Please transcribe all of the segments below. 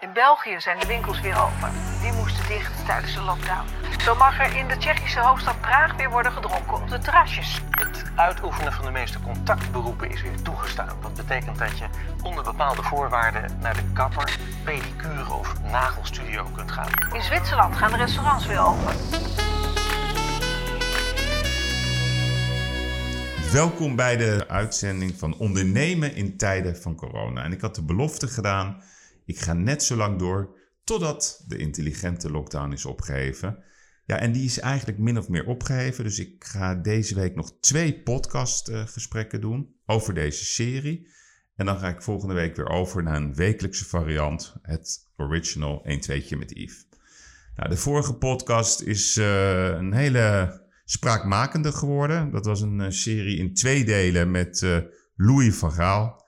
In België zijn de winkels weer open. Die moesten dicht tijdens de lockdown. Zo mag er in de Tsjechische hoofdstad Praag weer worden gedronken op de terrasjes. Het uitoefenen van de meeste contactberoepen is weer toegestaan. Dat betekent dat je onder bepaalde voorwaarden naar de kapper, pedicure of nagelstudio kunt gaan. In Zwitserland gaan de restaurants weer open. Welkom bij de uitzending van Ondernemen in tijden van corona. En ik had de belofte gedaan, ik ga net zo lang door totdat de intelligente lockdown is opgeheven. Ja, en die is eigenlijk min of meer opgeheven. Dus ik ga deze week nog twee podcastgesprekken doen over deze serie. En dan ga ik volgende week weer over naar een wekelijkse variant, het original 1 2 met Yves. Nou, de vorige podcast is uh, een hele spraakmakende geworden. Dat was een uh, serie in twee delen met uh, Louis van Gaal.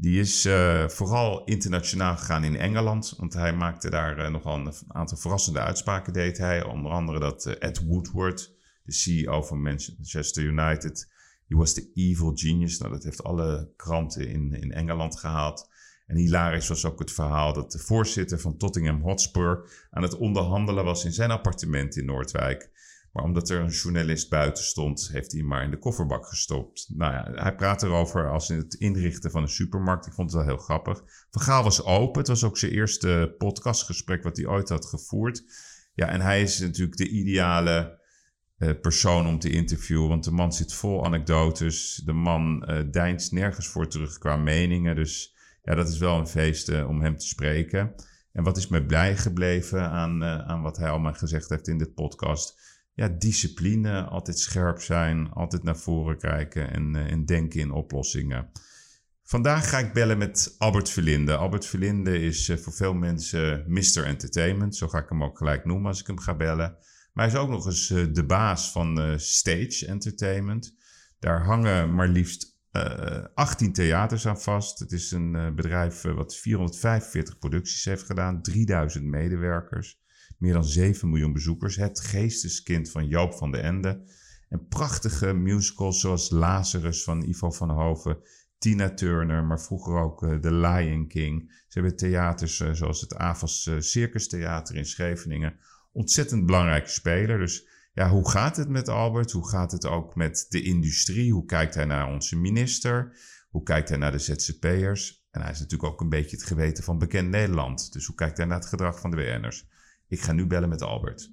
Die is uh, vooral internationaal gegaan in Engeland. Want hij maakte daar nogal een aantal verrassende uitspraken. Deed hij onder andere dat Ed Woodward, de CEO van Manchester United. He was the evil genius. Nou, dat heeft alle kranten in, in Engeland gehaald. En hilarisch was ook het verhaal dat de voorzitter van Tottenham Hotspur aan het onderhandelen was in zijn appartement in Noordwijk. Maar omdat er een journalist buiten stond, heeft hij hem maar in de kofferbak gestopt. Nou ja, hij praat erover als in het inrichten van een supermarkt. Ik vond het wel heel grappig. Van Gaal was open. Het was ook zijn eerste podcastgesprek wat hij ooit had gevoerd. Ja, en hij is natuurlijk de ideale uh, persoon om te interviewen. Want de man zit vol anekdotes. De man uh, deinst nergens voor terug qua meningen. Dus ja, dat is wel een feest uh, om hem te spreken. En wat is mij blij gebleven aan, aan wat hij allemaal gezegd heeft in dit podcast discipline, altijd scherp zijn, altijd naar voren kijken en, uh, en denken in oplossingen. Vandaag ga ik bellen met Albert Verlinde. Albert Verlinde is uh, voor veel mensen Mr. Entertainment, zo ga ik hem ook gelijk noemen als ik hem ga bellen. Maar hij is ook nog eens uh, de baas van Stage Entertainment. Daar hangen maar liefst 18 theaters aan vast. Het is een bedrijf wat 445 producties heeft gedaan, 3000 medewerkers meer dan 7 miljoen bezoekers. Het geesteskind van Joop van den Ende. En prachtige musicals zoals Lazarus van Ivo van Hoven, Tina Turner, maar vroeger ook uh, The Lion King. Ze hebben theaters uh, zoals het Avas uh, Circus Theater in Scheveningen. Ontzettend belangrijke speler. Dus ja, hoe gaat het met Albert? Hoe gaat het ook met de industrie? Hoe kijkt hij naar onze minister? Hoe kijkt hij naar de ZZP'ers? En hij is natuurlijk ook een beetje het geweten van bekend Nederland. Dus hoe kijkt hij naar het gedrag van de WN'ers? Ik ga nu bellen met Albert.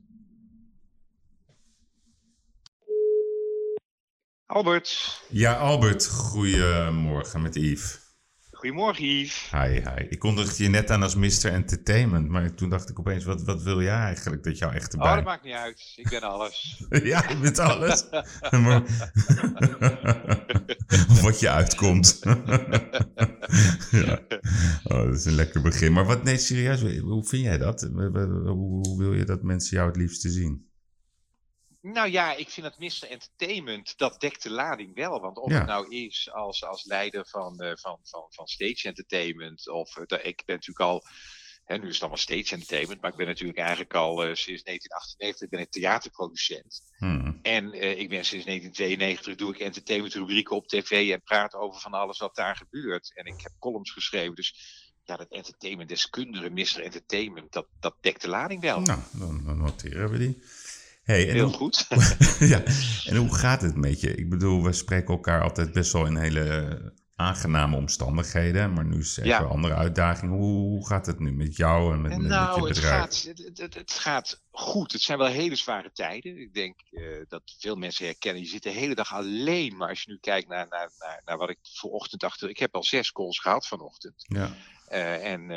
Albert. Ja, Albert. Goedemorgen met Yves. Goedemorgen, Yves. Hi, hi. Ik kondigde je net aan als Mr. Entertainment, maar toen dacht ik opeens, wat, wat wil jij eigenlijk dat jou echt erbij... Oh, dat maakt niet uit. Ik ben alles. ja, je bent alles. maar... wat je uitkomt. ja. Oh, dat is een lekker begin. Maar wat, nee, serieus, hoe vind jij dat? Hoe wil je dat mensen jou het liefste zien? Nou ja, ik vind dat Mr. Entertainment, dat dekt de lading wel. Want of ja. het nou is als, als leider van, uh, van, van, van Stage Entertainment, of uh, ik ben natuurlijk al, hè, nu is het allemaal Stage Entertainment, maar ik ben natuurlijk eigenlijk al uh, sinds 1998 ben ik theaterproducent. Hmm. En ik ben sinds 1992 doe ik entertainment rubrieken op tv en praat over van alles wat daar gebeurt. En ik heb columns geschreven, dus ja, dat entertainment deskundige, Mr. Entertainment, dat, dat dekt de lading wel. Nou, dan, dan noteren we die. Hey, en Heel hoe, goed. ja, en hoe gaat het met je? Ik bedoel, we spreken elkaar altijd best wel in hele aangename omstandigheden, maar nu is even ja. een andere uitdaging. Hoe, gaat het nu met jou en met, en nou, met je bedrijf? Het gaat, het, het, het, gaat goed. Het zijn wel hele zware tijden. Ik denk uh, dat veel mensen herkennen. Je zit de hele dag alleen, maar als je nu kijkt naar, naar, naar, naar wat ik voor ochtend dacht, ik heb al zes calls gehad vanochtend. Ja. Uh, en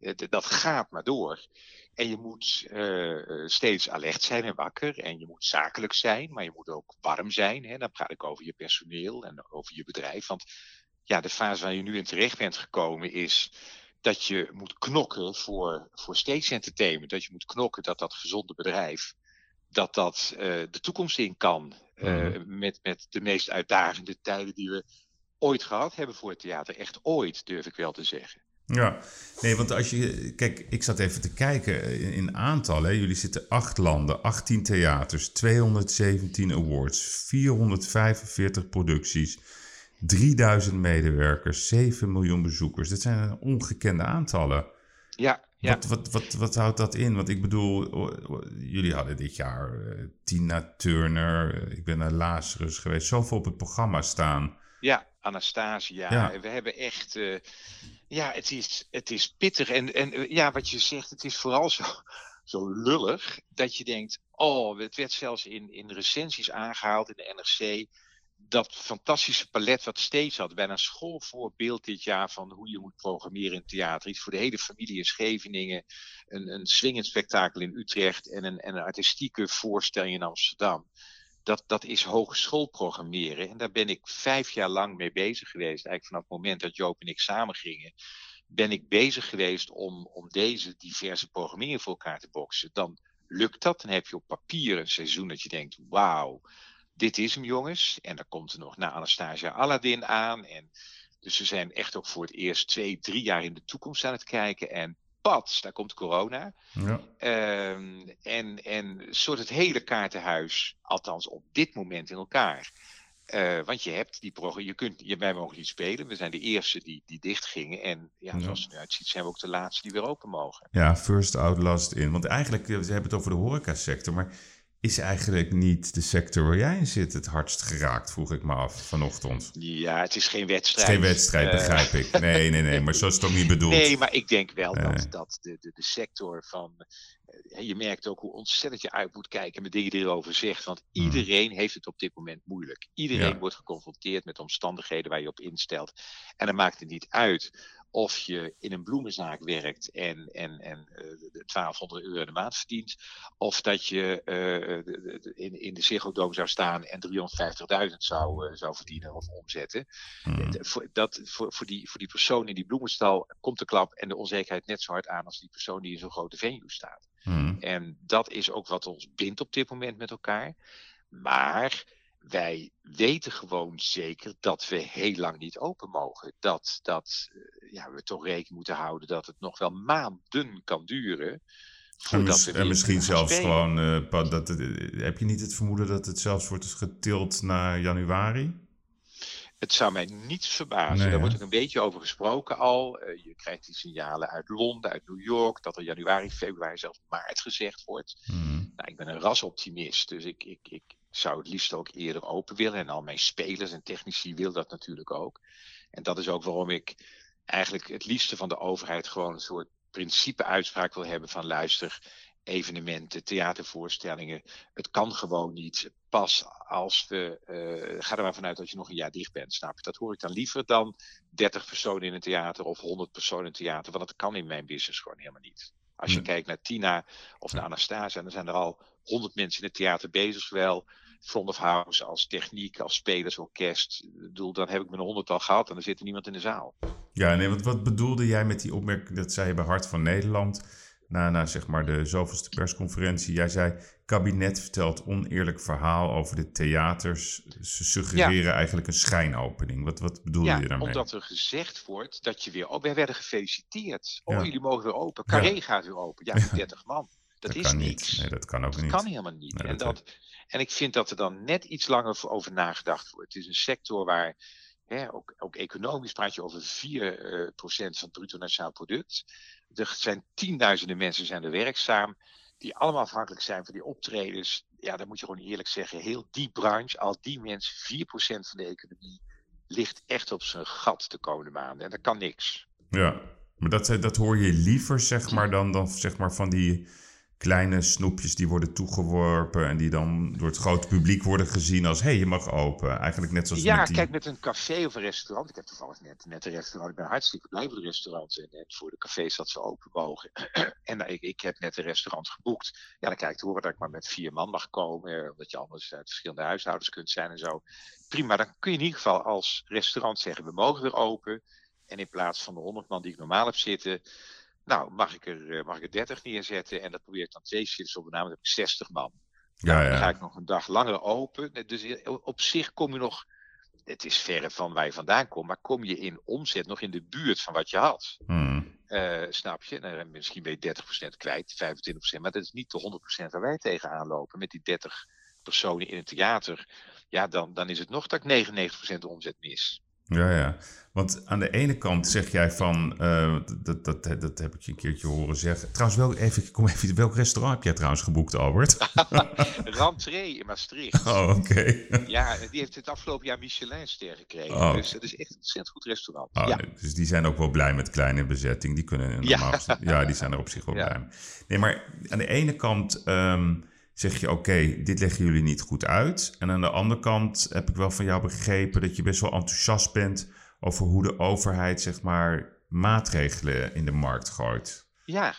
uh, dat gaat maar door. En je moet uh, steeds alert zijn en wakker. En je moet zakelijk zijn, maar je moet ook warm zijn. Hè? Dan praat ik over je personeel en over je bedrijf. Want ja, de fase waar je nu in terecht bent gekomen is dat je moet knokken voor, voor stage entertainment. Dat je moet knokken dat dat gezonde bedrijf, dat dat uh, de toekomst in kan. Mm. met, met de meest uitdagende tijden die we ooit gehad hebben voor het theater. Echt ooit, durf ik wel te zeggen. Ja, nee, want als je. Kijk, ik zat even te kijken in, in aantallen. Jullie zitten acht landen, 18 theaters, 217 awards, 445 producties, 3000 medewerkers, 7 miljoen bezoekers. Dat zijn ongekende aantallen. Ja, Ja. Wat, wat, wat, wat houdt dat in? Want ik bedoel, jullie hadden dit jaar eh, Tina Turner, eh, ik ben naar Lazarus geweest, zoveel op het programma staan. Ja, Anastasia. Ja. We hebben echt. eh, ja, het is, het is pittig. En, en ja, wat je zegt, het is vooral zo, zo lullig dat je denkt. Oh, het werd zelfs in, in recensies aangehaald in de NRC. Dat fantastische palet wat steeds had. Bijna een schoolvoorbeeld dit jaar van hoe je moet programmeren in theater. Iets voor de hele familie in Scheveningen. Een, een swingend spektakel in Utrecht. En een, en een artistieke voorstelling in Amsterdam dat, dat is hogeschool programmeren. En daar ben ik vijf jaar lang mee bezig geweest. Eigenlijk vanaf het moment dat Joop en ik samen gingen, ben ik bezig geweest om, om deze diverse programmeringen voor elkaar te boksen. Dan lukt dat. Dan heb je op papier een seizoen dat je denkt, wauw, dit is hem jongens. En dan komt er nog na Anastasia Aladdin aan. En dus we zijn echt ook voor het eerst twee, drie jaar in de toekomst aan het kijken. En pats, daar komt corona. Ja. Ehm, en, en soort het hele kaartenhuis, althans op dit moment in elkaar. Eh, want je hebt die programma, je kunt, je, wij mogen niet spelen. We zijn de eerste die, die dicht gingen. En ja, Ja. zoals het nu uitziet, zijn we ook de laatste die weer open mogen. Ja, first out, last in. Want eigenlijk, eh, we hebben het over de horecasector, maar is eigenlijk niet de sector waar jij in zit het hardst geraakt, vroeg ik me af vanochtend. Ja, het is geen wedstrijd. is geen wedstrijd, Eh, begrijp ik. Nee, nee, nee, maar zo is het ook niet bedoeld. Nee, maar ik denk wel dat, dat de, de, de sector van. eh, Je merkt ook hoe ontzettend je uit moet kijken met dingen die je erover zegt. Want Hmm. iedereen heeft het op dit moment moeilijk. Iedereen Ja. wordt geconfronteerd met omstandigheden waar je op instelt. En dan maakt het niet uit of je in een bloemenzaak werkt en, en, en eh, de 1200 euro in de maand verdient. Of dat je eh, de- in, in de Ziggo zou staan en 350.000 zou, eh, zou verdienen of omzetten. Hmm. Voor, dat, voor, voor, die, voor die persoon in die bloemenstal komt de klap en de onzekerheid net zo hard aan als die persoon die in zo'n grote venue staat. Hmm. En dat is ook wat ons bindt op dit moment met elkaar. Maar wij weten gewoon zeker dat we heel lang niet open mogen. Dat, dat eh, ja, we toch rekening moeten houden dat het nog wel maanden kan duren. En, Voordat mis- we en misschien zelfs spelen. gewoon, eh, dat, het- heb je niet het vermoeden dat het zelfs wordt getild naar januari? Het zou mij niets verbazen. Nee, Daar wordt ook een beetje over gesproken al. Eh, je krijgt die signalen uit Londen, uit New York, dat er januari, februari, zelfs maart gezegd wordt. Hmm. Nou, ik ben een rasoptimist, dus ik, ik, ik zou het liefst ook eerder open willen. En al mijn spelers en technici wil dat natuurlijk ook. En dat is ook waarom ik eigenlijk het liefste van de overheid gewoon een soort principe-uitspraak wil hebben van luister, evenementen, theatervoorstellingen. Het kan gewoon niet. Pas als we. eh, ga er maar vanuit dat je nog een jaar dicht bent, snap je? Dat hoor ik dan liever dan 30 personen in een theater of 100 personen in een theater. Want dat kan in mijn business gewoon helemaal niet. Als je kijkt naar Tina of naar. Anastasia, dan zijn er al 100 mensen in het theater bezig, zowel front of house als techniek, als spelers, orkest. Ik bedoel, dan heb ik mijn 100 al gehad en er zit er niemand in de zaal. Ja, nee, wat, wat bedoelde jij met die opmerking dat zij bij Hart van Nederland, na, na zeg maar de zoveelste persconferentie, jij zei, kabinet vertelt oneerlijk verhaal over de theaters. Ze suggereren eigenlijk een schijnopening. Wat, wat bedoelde Ja, je daarmee? omdat er gezegd wordt dat je weer... Oh, wij werden gefeliciteerd. Oh, Ja. jullie mogen weer open. Carré gaat weer open. Ja, met 30 man. Dat, is kan niks. niet. Nee, dat kan ook Dat niet. kan helemaal niet. Nee, en, dat- dat, en ik vind dat er dan net iets langer over nagedacht wordt. Het is een sector waar, hè, ook, ook economisch praat je over 4% procent van het bruto nationaal product. Er zijn tienduizenden mensen zijn er werkzaam, die allemaal afhankelijk zijn van die optredens. Ja, dan moet je gewoon eerlijk zeggen, heel die branche, al die mensen, 4% van de economie, ligt echt op zijn gat de komende maanden. En dat kan niks. Ja, maar dat, dat hoor je liever, zeg maar, dan, dan zeg maar van die kleine snoepjes die worden toegeworpen en die dan door het grote publiek worden gezien als, hé, hey, je mag open. Eigenlijk net zoals Ja, met die... kijk, met een café of een restaurant. Ik heb toevallig net, net een restaurant. Ik ben hartstikke blij voor de restaurants en net voor de cafés dat ze open mogen. en nou, ik, ik heb net een restaurant geboekt. Ja, dan krijg ik te horen dat ik maar met vier man mag komen. eh, Omdat je anders uit verschillende huishoudens kunt zijn en zo. Prima, dan kun je in ieder geval als restaurant zeggen: we mogen weer open. En in plaats van de 100 man die ik normaal heb zitten. Nou, mag ik er, eh, mag ik er 30 neerzetten? En dat probeer ik dan twee shifts op de naam. Dan heb ik 60 man. Ja, Nou, Dan ga ja. ik nog een dag langer open. Dus op zich kom je nog. Het is verre van waar je vandaan komt, maar kom je in omzet nog in de buurt van wat je had. Hmm. Eh, snap je? Nou, misschien ben je 30% kwijt, 25%, maar dat is niet de 100% waar wij tegenaan lopen. Met die 30 personen in het theater, ja, dan, dan is het nog dat ik 99% omzet mis. Ja, ja. Want aan de ene kant zeg jij van, uh, dat, dat, dat, heb ik je een keertje horen zeggen. Trouwens, wel even, kom even, welk restaurant heb jij trouwens geboekt, Albert? Rantree in Maastricht. Oh, oké. ja, die heeft het afgelopen jaar Michelin-ster gekregen. Oh. Dus het is echt een ontzettend goed restaurant. Oh, ja. Dus die zijn ook wel blij met kleine bezetting. Die kunnen normaal, ja. ja, die zijn er op zich wel blij mee. Nee, maar aan de ene kant... Um, zeg je: Oké, dit leggen jullie niet goed uit. En aan de andere kant heb ik wel van jou begrepen dat je best wel enthousiast bent over hoe de overheid, zeg maar, maatregelen in de markt gooit. Ja,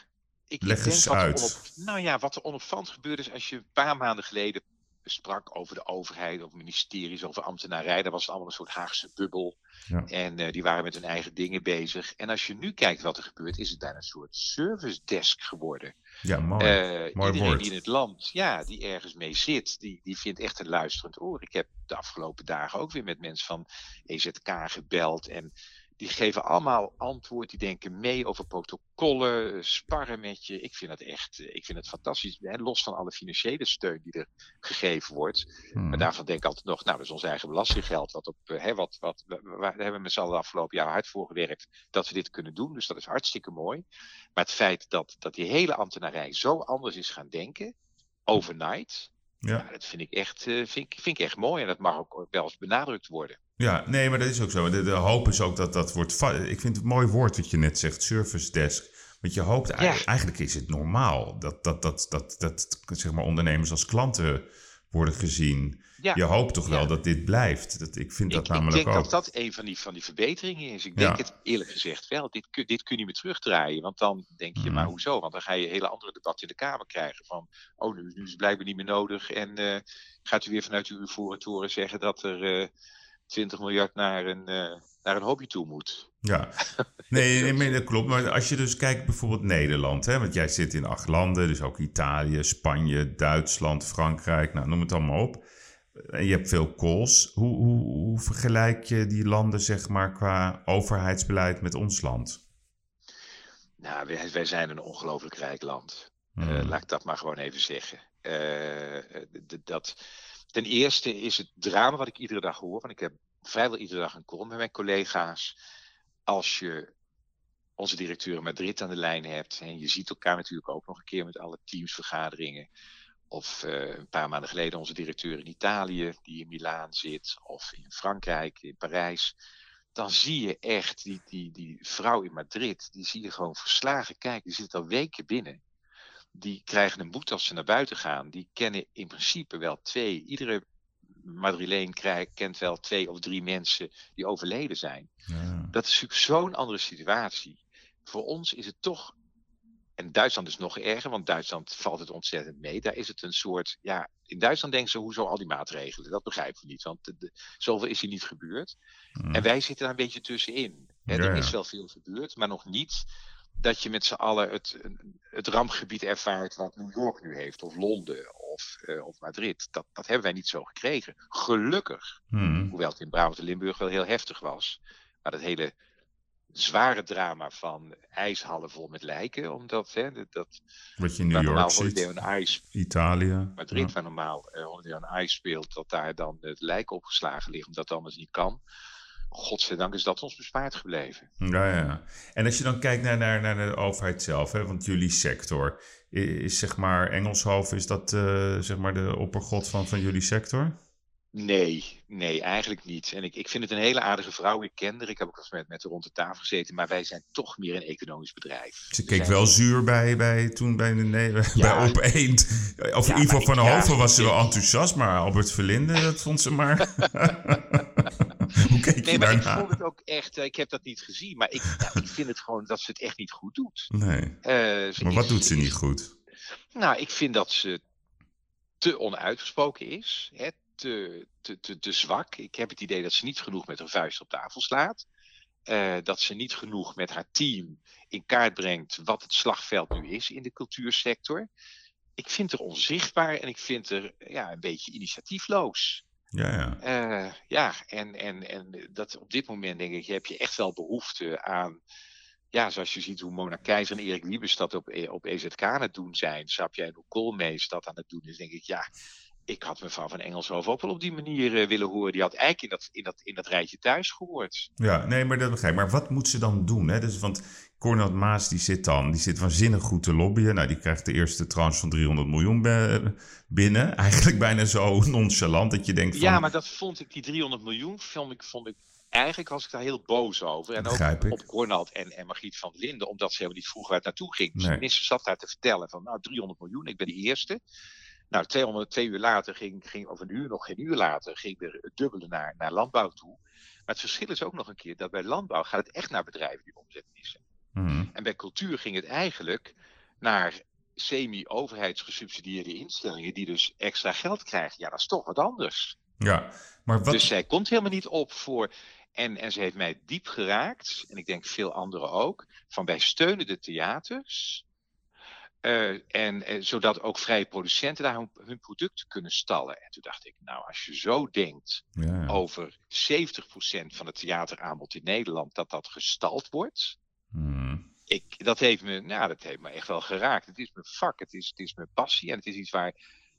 ik Leg eens uit. Nou ja, wat er onopvallend gebeurd is als je een paar maanden geleden sprak over de overheid, over ministeries, over ambtenarij. Dat was het allemaal een soort Haagse bubbel. Ja. En uh, die waren met hun eigen dingen bezig. En als je nu kijkt wat er gebeurt, is het bijna een soort service desk geworden. Ja, mooi. Uh, mooi iedereen woord. die in het land, ja, die ergens mee zit, die, die vindt echt een luisterend oor. Ik heb de afgelopen dagen ook weer met mensen van EZK gebeld. En die geven allemaal antwoord. Die denken mee over protocollen, sparren met je. Ik vind het echt ik vind het fantastisch. Hè, los van alle financiële steun die er gegeven wordt. Hmm. Maar daarvan denk ik altijd nog, nou, dat is ons eigen belastinggeld. Wat op, hè, wat, wat, we, we hebben met z'n allen de afgelopen jaar hard voor gewerkt dat we dit kunnen doen. Dus dat is hartstikke mooi. Maar het feit dat, dat die hele ambtenarij zo anders is gaan denken, overnight. Ja. ja dat vind ik, echt, vind, ik, vind ik echt mooi. En dat mag ook wel eens benadrukt worden. Ja, nee, maar dat is ook zo. De, de, hoop is ook dat dat wordt. Ik vind het een mooi woord wat je net zegt, service desk. Want je hoopt eigenlijk, ja. eigenlijk is het normaal dat, dat, dat, dat, dat, zeg maar ondernemers als klanten worden gezien. Ja. Je hoopt toch wel ja. dat dit blijft. Dat, ik vind dat ik, namelijk Ik denk ook. dat dat een van die, van die verbeteringen is. Ik denk het eerlijk gezegd wel. Dit, dit kun je niet meer terugdraaien. Want dan denk je, Mhm. maar hoezo? Want dan ga je hele andere debatten in de Kamer krijgen. Van, oh, nu, nu is het blijkbaar niet meer nodig. En uh, gaat u weer vanuit uw toren zeggen dat er... Uh, 20 miljard naar een, uh, naar een hobby toe moet. Ja, nee, nee, dat klopt. Maar als je dus kijkt bijvoorbeeld Nederland, hè, want jij zit in acht landen, dus ook Italië, Spanje, Duitsland, Frankrijk, nou, noem het allemaal op. En je hebt veel calls. Hoe, hoe, hoe vergelijk je die landen, zeg maar, qua overheidsbeleid met ons land? Nou, wij, wij zijn een ongelooflijk rijk land. Hmm. Uh, laat ik dat maar gewoon even zeggen. Uh, dat Ten eerste is het drama wat ik iedere dag hoor, want ik heb vrijwel iedere dag een call met mijn collega's. Als je onze directeur in Madrid aan de lijn hebt, en je ziet elkaar natuurlijk ook nog een keer met alle teamsvergaderingen. Of uh, een paar maanden geleden onze directeur in Italië, die in Milaan zit, of in Frankrijk, in Parijs. Dan zie je echt die, die, die vrouw in Madrid, die zie je gewoon verslagen kijken. Die zit al weken binnen die krijgen een boete als ze naar buiten gaan. Die kennen in principe wel twee. Iedere Madrileen krijgt, kent wel twee of drie mensen die overleden zijn. Ja. Dat is natuurlijk zo'n andere situatie. Voor ons is het toch. En Duitsland is nog erger, want Duitsland valt het ontzettend mee. Daar is het een soort. Ja, in Duitsland denken ze: hoezo al die maatregelen? Dat begrijpen we niet, want de, de, zoveel is hier niet gebeurd. Mm. En wij zitten daar een beetje tussenin. Hè, Ja, er is wel veel gebeurd, maar nog niet dat je met z'n allen het, het rampgebied ervaart wat New York nu heeft, of Londen of, uh, of Madrid. Dat, dat hebben wij niet zo gekregen. Gelukkig. Hmm. Hoewel het in Brabant en Limburg wel heel heftig was. Maar dat hele zware drama van ijshallen vol met lijken, omdat hè, dat, Wat je in New normaal York ziet, on Ice, Italië. Madrid, Ja. waar normaal uh, Holiday on Ice speelt, dat daar dan het lijk opgeslagen ligt, omdat dat anders niet kan. Godzijdank is dat ons bespaard gebleven. Ja, ja. En als je dan kijkt naar, naar, naar de overheid zelf, hè, want jullie sector, is, is zeg maar Engelshoven, is dat uh, zeg maar de oppergod van, van jullie sector? Nee, nee, eigenlijk niet. En ik, ik vind het een hele aardige vrouw. Ik ken haar. Ik heb ook eens met, met haar rond de tafel gezeten. Maar wij zijn toch meer een economisch bedrijf. Ze keek zijn- wel zuur bij, bij toen bij, de, nee, Ja. bij Op 1. Of Ja, Ivo van ja, Hoven was ze wel enthousiast, maar Albert Verlinde, dat vond ze maar. Hoe keek je Nee, maar ik vond het ook echt... eh, ik heb dat niet gezien. Maar ik, ja, ik vind het gewoon dat ze het echt niet goed doet. Nee. Eh, Maar wat is- doet ze niet goed? Nou, ik vind dat ze te onuitgesproken is. Hè, te, te, te, te zwak. Ik heb het idee dat ze niet genoeg met haar vuist op tafel slaat. Eh, dat ze niet genoeg met haar team in kaart brengt wat het slagveld nu is in de cultuursector. Ik vind haar onzichtbaar en ik vind haar ja, een beetje initiatiefloos. Ja, ja. Eh, ja, en, en, en dat op dit moment denk ik, heb je echt wel behoefte aan. Ja, zoals je ziet hoe Mona Keizer en Erik Wiebes dat op, E- op EZK aan het doen zijn. Snap jij? En hoe dat aan het doen is, denk ik, ja. Ik had mevrouw van Engelshoven ook wel op die manier eh, willen horen. Die had eigenlijk in dat, in, dat, in dat rijtje thuis gehoord. Ja, nee, maar dat begrijp ik. Maar wat moet ze dan doen? Hè? Dus, want Cornel Maas die zit dan, die zit waanzinnig goed te lobbyen. Nou, die krijgt de eerste tranche van 300 miljoen binnen. Eigenlijk bijna zo nonchalant dat je denkt van... Ja, maar dat vond ik, die 300 miljoen, vond ik, vond ik eigenlijk was ik daar heel boos over. En Begrijp ook ik. op Cornald en, en Margriet van der Linden, omdat ze helemaal niet vroegen waar het naartoe ging. Dus Nee. de minister zat daar te vertellen van, nou, 300 miljoen, ik ben de eerste. Nou, 200, twee uur later ging, ging, of een uur, nog geen uur later, ging er het dubbele naar, naar landbouw toe. Maar het verschil is ook nog een keer dat bij landbouw gaat het echt naar bedrijven die omzet missen. Mhm. En bij cultuur ging het eigenlijk naar semi-overheidsgesubsidieerde instellingen die dus extra geld krijgen. Ja, dat is toch wat anders. Ja, maar wat... Dus zij komt helemaal niet op voor. En, en ze heeft mij diep geraakt, en ik denk veel anderen ook, van wij steunen de theaters. Eh, en, eh, zodat ook vrije producenten daar hun, hun producten kunnen stallen. En toen dacht ik, nou, als je zo denkt ja, over 70% van het theateraanbod in Nederland, dat dat gestald wordt. Mhm. Ik, dat, heeft me, nou, dat heeft me echt wel geraakt. Het is mijn vak, het is, het is mijn passie en het is iets waar,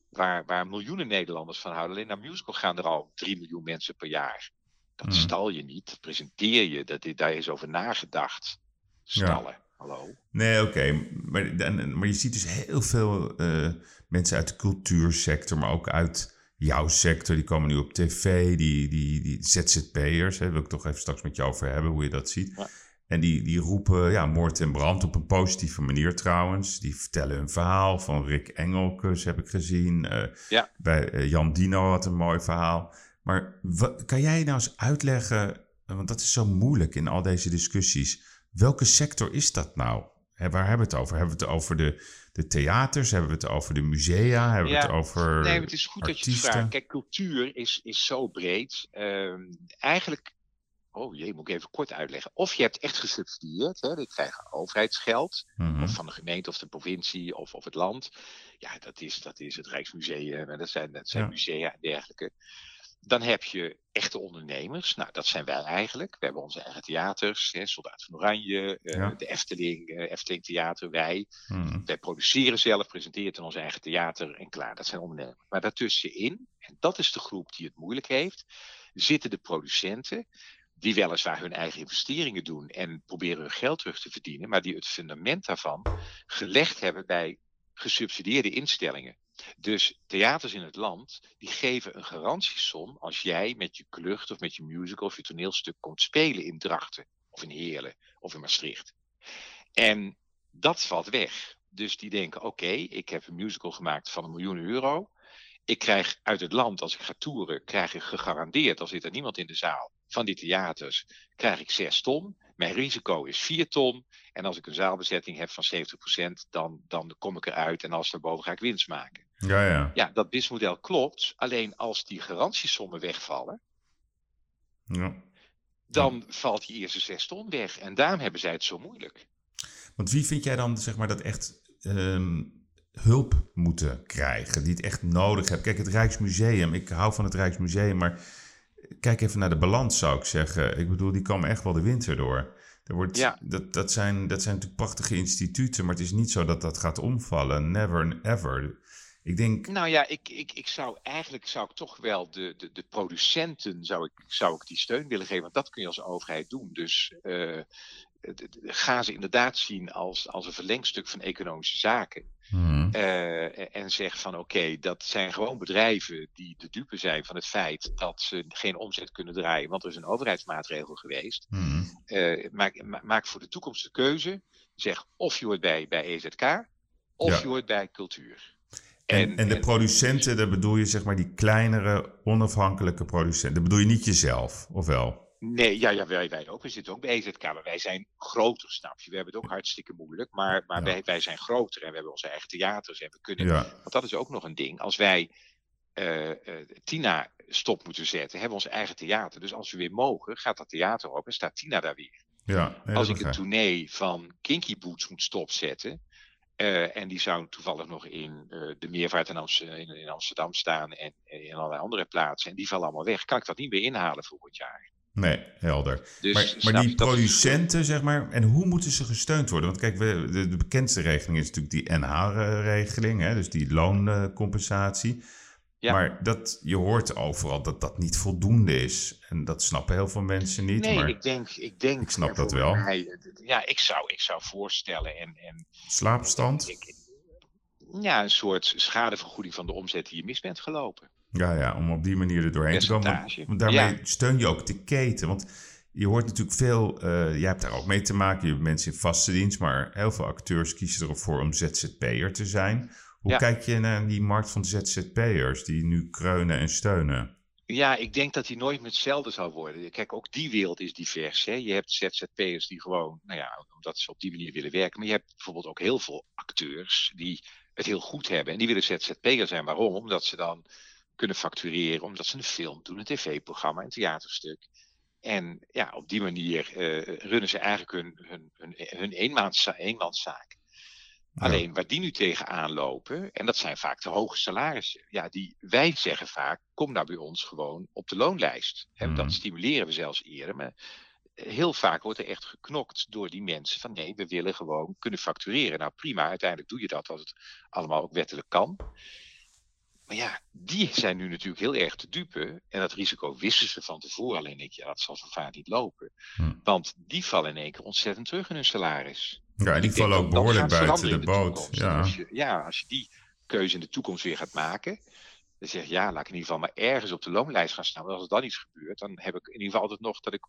waar, waar miljoenen Nederlanders van houden. Alleen naar musical gaan er al 3 miljoen mensen per jaar. Dat Mhm. stal je niet, dat presenteer je, dat, daar is over nagedacht. Stallen, hallo. Nee, oké. Maar, maar je ziet dus heel veel eh, mensen uit de cultuursector, maar ook uit jouw sector. Die komen nu op tv, die, die, die ZZP'ers. Daar wil ik toch even straks met je over hebben, hoe je dat ziet. Ja. En die, die roepen ja, moord en brand op een positieve manier trouwens. Die vertellen hun verhaal van Rick Engelkes, heb ik gezien. Eh, Ja. Bij eh, Jan Dino had een mooi verhaal. Maar kan jij nou eens uitleggen, want dat is zo moeilijk in al deze discussies. Welke sector is dat nou? Waar hebben we het over? Hebben we het over de, de theaters? Hebben we het over de musea? Hebben we Ja. het over Nee, het is goed dat je het vraagt. Kijk, cultuur is, is zo breed. Ehm, eigenlijk, oh jee, moet ik even kort uitleggen. Of je hebt echt gesubsidieerd, hè, krijgen overheidsgeld. Mhm. Of van de gemeente of de provincie of, of het land. Ja, dat is, dat is het Rijksmuseum en dat zijn, dat zijn Ja. musea en dergelijke. Dan heb je echte ondernemers. Nou, dat zijn wij eigenlijk. We hebben onze eigen theaters. Hè, Soldaat van Oranje, eh, Ja. de Efteling, eh, Efteling Theater, wij. Mhm. Wij produceren zelf, presenteren het in ons eigen theater en klaar. Dat zijn ondernemers. Maar daartussenin, en dat is de groep die het moeilijk heeft, zitten de producenten. Die weliswaar hun eigen investeringen doen en proberen hun geld terug te verdienen, maar die het fundament daarvan gelegd hebben bij gesubsidieerde instellingen. Dus theaters in het land, die geven een garantiesom als jij met je klucht of met je musical of je toneelstuk komt spelen in Drachten of in Heerlen of in Maastricht. En dat valt weg. Dus die denken, oké, ik heb een musical gemaakt van een miljoen euro. Ik krijg uit het land, als ik ga toeren, krijg ik gegarandeerd, als zit er niemand in de zaal, van die theaters, krijg ik 6 ton. Mijn risico is 4 ton. En als ik een zaalbezetting heb van 70%, dan, dan kom ik eruit. En als daarboven ga ik winst maken. Ja, ja. Ja, dat businessmodel klopt. Alleen als die garantiesommen wegvallen, ja. dan valt die eerste 6 ton weg. En daarom hebben zij het zo moeilijk. Want wie vind jij dan, zeg maar, dat echt ehm, hulp moeten krijgen? Die het echt nodig hebben? Kijk, het Rijksmuseum, ik hou van het Rijksmuseum, maar kijk even naar de balans, zou ik zeggen. Ik bedoel, die komen echt wel de winter door. Er wordt, Ja. dat, dat, zijn, dat zijn natuurlijk prachtige instituten, maar het is niet zo dat dat gaat omvallen. Never and ever. Ik denk, Nou ja, ik, ik, ik zou eigenlijk zou ik toch wel de, de, de producenten zou ik, zou ik die steun willen geven. Want dat kun je als overheid doen. Dus eh, ga ze inderdaad zien als, als een verlengstuk van economische zaken. hmm, Eh, en zeg van oké, dat zijn gewoon bedrijven die de dupe zijn van het feit dat ze geen omzet kunnen draaien. Want er is een overheidsmaatregel geweest. hmm. Eh, maak, ma- maak voor de toekomst de keuze. Zeg of je hoort bij, bij EZK of Ja. je hoort bij cultuur. En, en de producenten, dat bedoel je zeg maar die kleinere, onafhankelijke producenten. Dat bedoel je niet jezelf, of wel? Nee, ja, ja wij, wij ook. We zitten ook bij EZK, maar wij zijn groter, snap je. We hebben het ook hartstikke moeilijk, maar, maar Ja. wij, wij zijn groter en we hebben onze eigen theaters. En we kunnen, Ja, want dat is ook nog een ding. Als wij eh, eh, Tina stop moeten zetten, hebben we ons eigen theater. Dus als we weer mogen, gaat dat theater op en staat Tina daar weer. ja. nee, als ik een tournee van Kinky Boots moet stopzetten. Eh, en die zou toevallig nog in eh, de Meervaart in, Amst- in, in Amsterdam staan en, en in allerlei andere plaatsen. En die vallen allemaal weg. Kan ik dat niet meer inhalen volgend jaar? Nee, helder. Dus, maar, die dat producenten, zeg maar, en hoe moeten ze gesteund worden? Want kijk, we, de, de bekendste regeling is natuurlijk die NH-regeling, hè, dus die looncompensatie. Ja. Maar dat, je hoort overal dat dat niet voldoende is. En dat snappen heel veel mensen niet. Nee, maar ik denk, ik denk. Ik snap dat wel. mij, ja, ik zou, ik zou voorstellen en, en slaapstand? ik, ja, een soort schadevergoeding van de omzet die je mis bent gelopen. Ja, ja, om op die manier er doorheen te komen. Want, daarmee Ja. steun je ook de keten. Want je hoort natuurlijk veel, eh jij hebt daar ook mee te maken. Je hebt mensen in vaste dienst, maar heel veel acteurs kiezen ervoor om ZZP'er te zijn. Hoe Ja. kijk je naar die markt van ZZP'ers die nu kreunen en steunen? Ja, ik denk dat die nooit meer hetzelfde zal worden. Kijk, ook die wereld is divers. Hè? Je hebt ZZP'ers die gewoon, nou ja, omdat ze op die manier willen werken. Maar je hebt bijvoorbeeld ook heel veel acteurs die het heel goed hebben. En die willen ZZP'er zijn. Waarom? Omdat ze dan kunnen factureren, omdat ze een film doen, een tv-programma, een theaterstuk. En ja, op die manier eh, runnen ze eigenlijk hun, hun, hun, hun eenmansza- eenmanszaak. Ja. Alleen waar die nu tegenaan lopen, en dat zijn vaak de hoge salarissen. Ja, die, wij zeggen vaak, kom nou bij ons gewoon op de loonlijst. En Mhm. dat stimuleren we zelfs eerder. Maar heel vaak wordt er echt geknokt door die mensen van nee, we willen gewoon kunnen factureren. Nou prima, uiteindelijk doe je dat als het allemaal ook wettelijk kan. Maar ja, die zijn nu natuurlijk heel erg te dupe. En dat risico wisten ze van tevoren. Alleen je, ja, dat zal zo vaak niet lopen. Hm. Want die vallen in één keer ontzettend terug in hun salaris. Ja, en die denk vallen ook behoorlijk buiten de in boot. Ja. Als je, ja, als je die keuze in de toekomst weer gaat maken. Dan zeg je, ja, laat ik in ieder geval maar ergens op de loonlijst gaan staan. Want als er dan iets gebeurt, dan heb ik in ieder geval altijd nog dat ik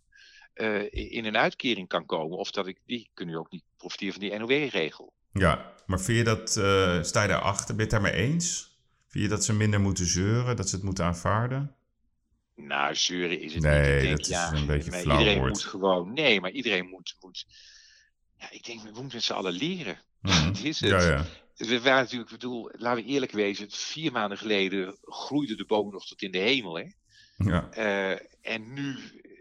eh, in een uitkering kan komen. Of dat ik, die kunnen ook niet profiteren van die NOW-regel. ja, maar vind je dat, eh, sta je daarachter? Ben je het daarmee eens? Vind je dat ze minder moeten zeuren, dat ze het moeten aanvaarden? Nou, zeuren is het Nee, niet. Denk, dat is ja, een beetje flauw Iedereen woord. moet gewoon, nee, maar iedereen moet, moet ja, ik denk, we moeten met z'n allen leren. Mhm. Dat is het. Ja, ja. We waren natuurlijk, ik bedoel, laten we eerlijk wezen, vier maanden geleden groeide de boom nog tot in de hemel. Hè? ja. Eh, en nu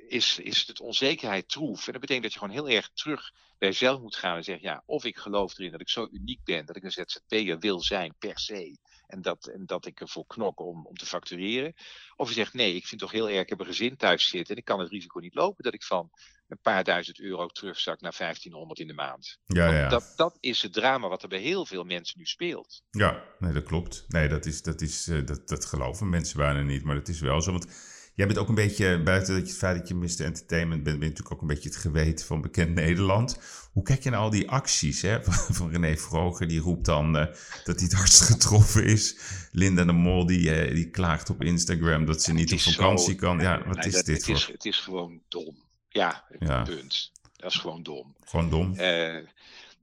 is, is het onzekerheid troef. En dat betekent dat je gewoon heel erg terug bij jezelf moet gaan en zeggen, ja, of ik geloof erin dat ik zo uniek ben, dat ik een ZZP'er wil zijn per se. En dat, en dat ik ervoor knok om, om te factureren. Of je zegt, nee, ik vind toch heel erg, ik heb een gezin thuis zitten en ik kan het risico niet lopen dat ik van een paar duizend euro terugzak naar 1500 in de maand. Ja, ja. Dat, dat is het drama wat er bij heel veel mensen nu speelt. Ja, nee, dat klopt. Nee, dat, is, dat, is, eh, dat, dat geloven mensen bijna niet, maar dat is wel zo. Want jij bent ook een beetje, buiten dat je het feit dat je Mr. Entertainment bent, ben je natuurlijk ook een beetje het geweten van bekend Nederland. Hoe kijk je naar al die acties hè? van, van René Vroger? Die roept dan eh, dat hij het hardst getroffen is. Linda de Mol die, eh, die klaagt op Instagram dat ze niet op vakantie zo- kan. Ja, wat Nee, is dat- dit het voor? Is, het is gewoon dom. Ja, Ja. punt. Dat is gewoon dom. Gewoon dom. Eh,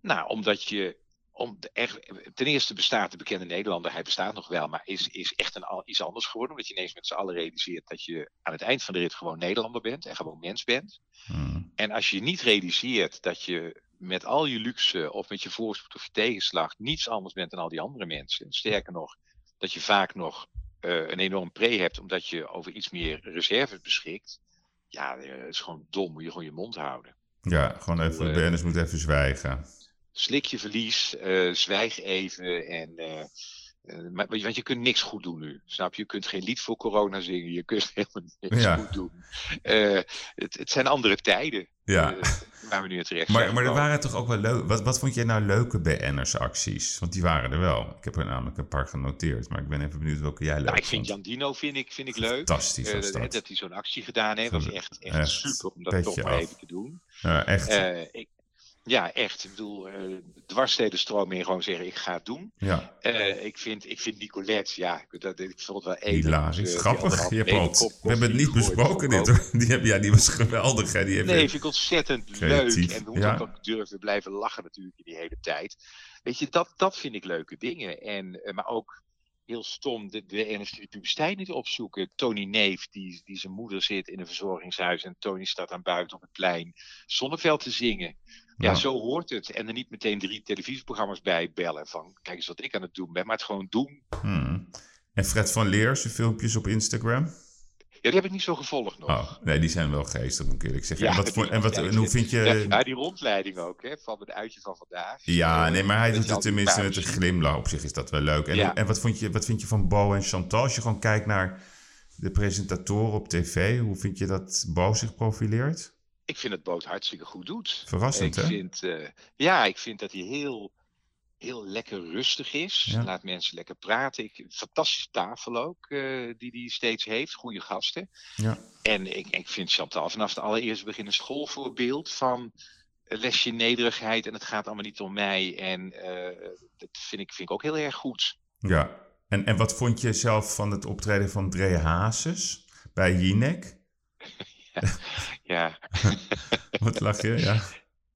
nou, omdat je. Om de, ten eerste bestaat de bekende Nederlander, hij bestaat nog wel, maar is, is echt een, iets anders geworden. Omdat je ineens met z'n allen realiseert dat je aan het eind van de rit gewoon Nederlander bent en gewoon mens bent. Hmm. En als je niet realiseert dat je met al je luxe of met je voorspoed of je tegenslag niets anders bent dan al die andere mensen. Sterker nog, dat je vaak nog eh, een enorm pre hebt omdat je over iets meer reserves beschikt. Ja, eh, het is gewoon dom. Moet je gewoon je mond houden. Ja, gewoon even, eh, de BN'ers moet even zwijgen. Slik je verlies, eh, zwijg even en... eh, eh, maar, want je kunt niks goed doen nu, snap je? Je kunt geen lied voor corona zingen, je kunt helemaal niks Ja. goed doen. Het, het zijn andere tijden Ja. waar we nu terecht Maar, zijn maar er waren toch ook wel leuk. Wat, wat vond jij nou leuke BN'ers-acties? Want die waren er wel. Ik heb er namelijk een paar genoteerd, maar ik ben even benieuwd welke jij leuk Nou, ik vind vond. Jan Dino vind ik, vind ik leuk. Fantastisch was dat. dat hij zo'n actie gedaan heeft, was echt, echt, Echt, super om dat toch maar even te doen. Ja, echt. Ik, ja, echt. Ik bedoel, eh dwarssteden stroom in gewoon zeggen, ik ga het doen. ja, Eh, ik, vind, ik vind Nicolette, ja, ik, dat, ik vond het wel even... hilarisch. Grappig. Je hebt we hebben het niet besproken dit hoor. Die, heb, ja, die was geweldig. Hè? Die heeft Nee, vind ik ontzettend Creatief, leuk. En we moeten ja. ook durven blijven lachen natuurlijk in die hele tijd. Weet je, dat, dat vind ik leuke dingen. En, eh, maar ook heel stom, de, de de publiciteit niet opzoeken. Tony Neef, die, die zijn moeder zit in een verzorgingshuis... en Tony staat aan buiten op het plein Zonneveld te zingen. Ja, zo hoort het. En er niet meteen drie televisieprogramma's bij bellen van... kijk eens wat ik aan het doen ben, maar het gewoon doen. Hmm. En Fred van Leer, zijn filmpjes op Instagram? Ja, die heb ik niet zo gevolgd nog. Oh, nee, die zijn wel geestig, moet ik eerlijk zeggen. en, wat, voor- en, wat, en hoe vind je... Ja, die rondleiding ook, hè, van het uitje van vandaag. Ja, Eh, nee, maar hij doet het tenminste met een glimlach. Op zich is dat wel leuk. En, Ja. en wat, vond je, wat vind je van Bo en Chantal? Als je gewoon kijkt naar de presentatoren op tv, hoe vind je dat Bo zich profileert? Ik vind het Boot hartstikke goed doet. Verrassend, ik hè? Vind, eh, ja, ik vind dat hij heel heel lekker rustig is. Ja. Laat mensen lekker praten. Ik, fantastische tafel ook, eh, die die steeds heeft. Goede gasten. Ja. En ik, ik vind Chantal vanaf het allereerste begin een schoolvoorbeeld van een lesje nederigheid. En het gaat allemaal niet om mij. En eh, dat vind ik, vind ik ook heel erg goed. Ja. En, en wat vond je zelf van het optreden van Dre Hazes bij Jinek? Ja, Wat lag je? Ja.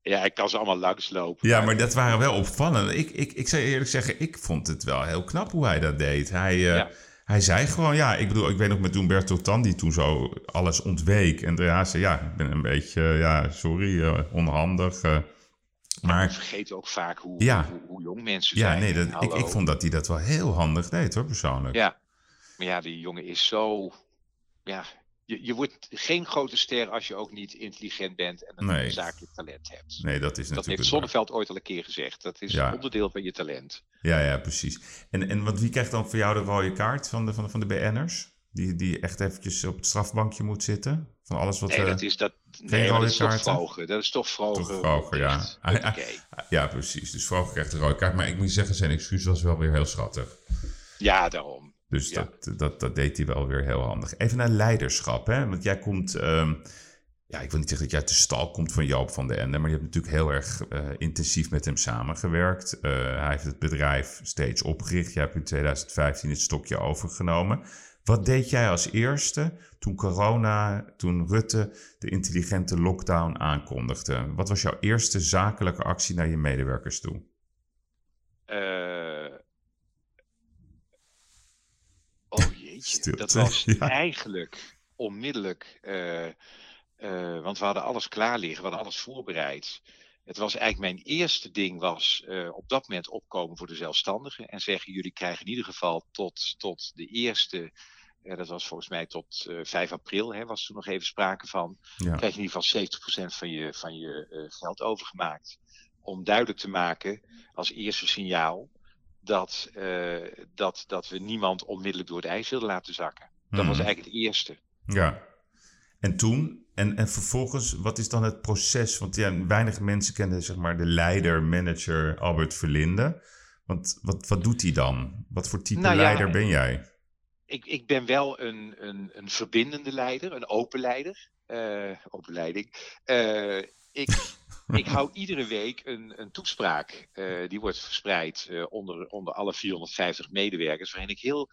ja ik kan ze allemaal langslopen. Ja, maar dat waren wel opvallend. Ik, ik, ik zou eerlijk zeggen, ik vond het wel heel knap hoe hij dat deed. Hij, eh, Ja. hij zei gewoon, ja, ik bedoel, ik weet nog met Umberto Tan die toen zo alles ontweek. En Drea zei, ja, ik ben een beetje, eh, ja, sorry, eh, onhandig. maar vergeten ook vaak hoe, Ja. hoe, hoe jong mensen ja, zijn. nee, dat, ik, ik vond dat hij dat wel heel handig deed hoor, persoonlijk. Ja, maar ja, die jongen is zo. Ja, je, je wordt geen grote ster als je ook niet intelligent bent en een Nee. zakelijk talent hebt. Nee, dat is dat heeft natuurlijk... Zonneveld ooit al een keer gezegd. Dat is Ja. onderdeel van je talent. Ja, ja, precies. En, en want wie krijgt dan voor jou de rode kaart van de, van de, van de BN'ers? Die, die echt eventjes op het strafbankje moet zitten? Van alles wat... Nee, eh, dat is, dat, nee, dat is toch vroger. Dat is toch vroger. Toch vroger, ja. Ah, Oké. Ja, precies. Dus Vroger krijgt de rode kaart. Maar ik moet zeggen, zijn excuus was wel weer heel schattig. Ja, daarom. Dus Ja. dat, dat, dat deed hij wel weer heel handig. Even naar leiderschap, hè? Want jij komt... ehm, ja, ik wil niet zeggen dat jij uit de stal komt van Joop van den Ende... maar je hebt natuurlijk heel erg eh, intensief met hem samengewerkt. Eh, hij heeft het bedrijf steeds opgericht. Jij hebt in 2015 het stokje overgenomen. Wat deed jij als eerste toen corona, toen Rutte de intelligente lockdown aankondigde? Wat was jouw eerste zakelijke actie naar je medewerkers toe? Eh, Stilte, dat was ja. eigenlijk onmiddellijk, eh, eh, want we hadden alles klaar liggen, we hadden alles voorbereid. Het was eigenlijk mijn eerste ding was eh, op dat moment opkomen voor de zelfstandigen en zeggen jullie krijgen in ieder geval tot, tot de eerste, dat was volgens mij tot eh 5 april, hè, was toen nog even sprake van, Ja. krijg je in ieder geval 70% van je, van je geld overgemaakt. Om duidelijk te maken als eerste signaal dat, eh, dat, dat we niemand onmiddellijk door het ijs wilden laten zakken. Dat was Mhm. eigenlijk het eerste. Ja. En toen, en, en vervolgens, wat is dan het proces? Want ja, weinig mensen kennen zeg maar de leider, manager Albert Verlinde. Want wat, wat doet hij dan? Wat voor type Nou ja, leider ben jij? Ik, ik ben wel een, een, een verbindende leider, een open leider. eh, open leiding. Eh, ik, ik hou iedere week een, een toespraak. eh, die wordt verspreid eh, onder, onder alle 450 medewerkers. Waarin ik heel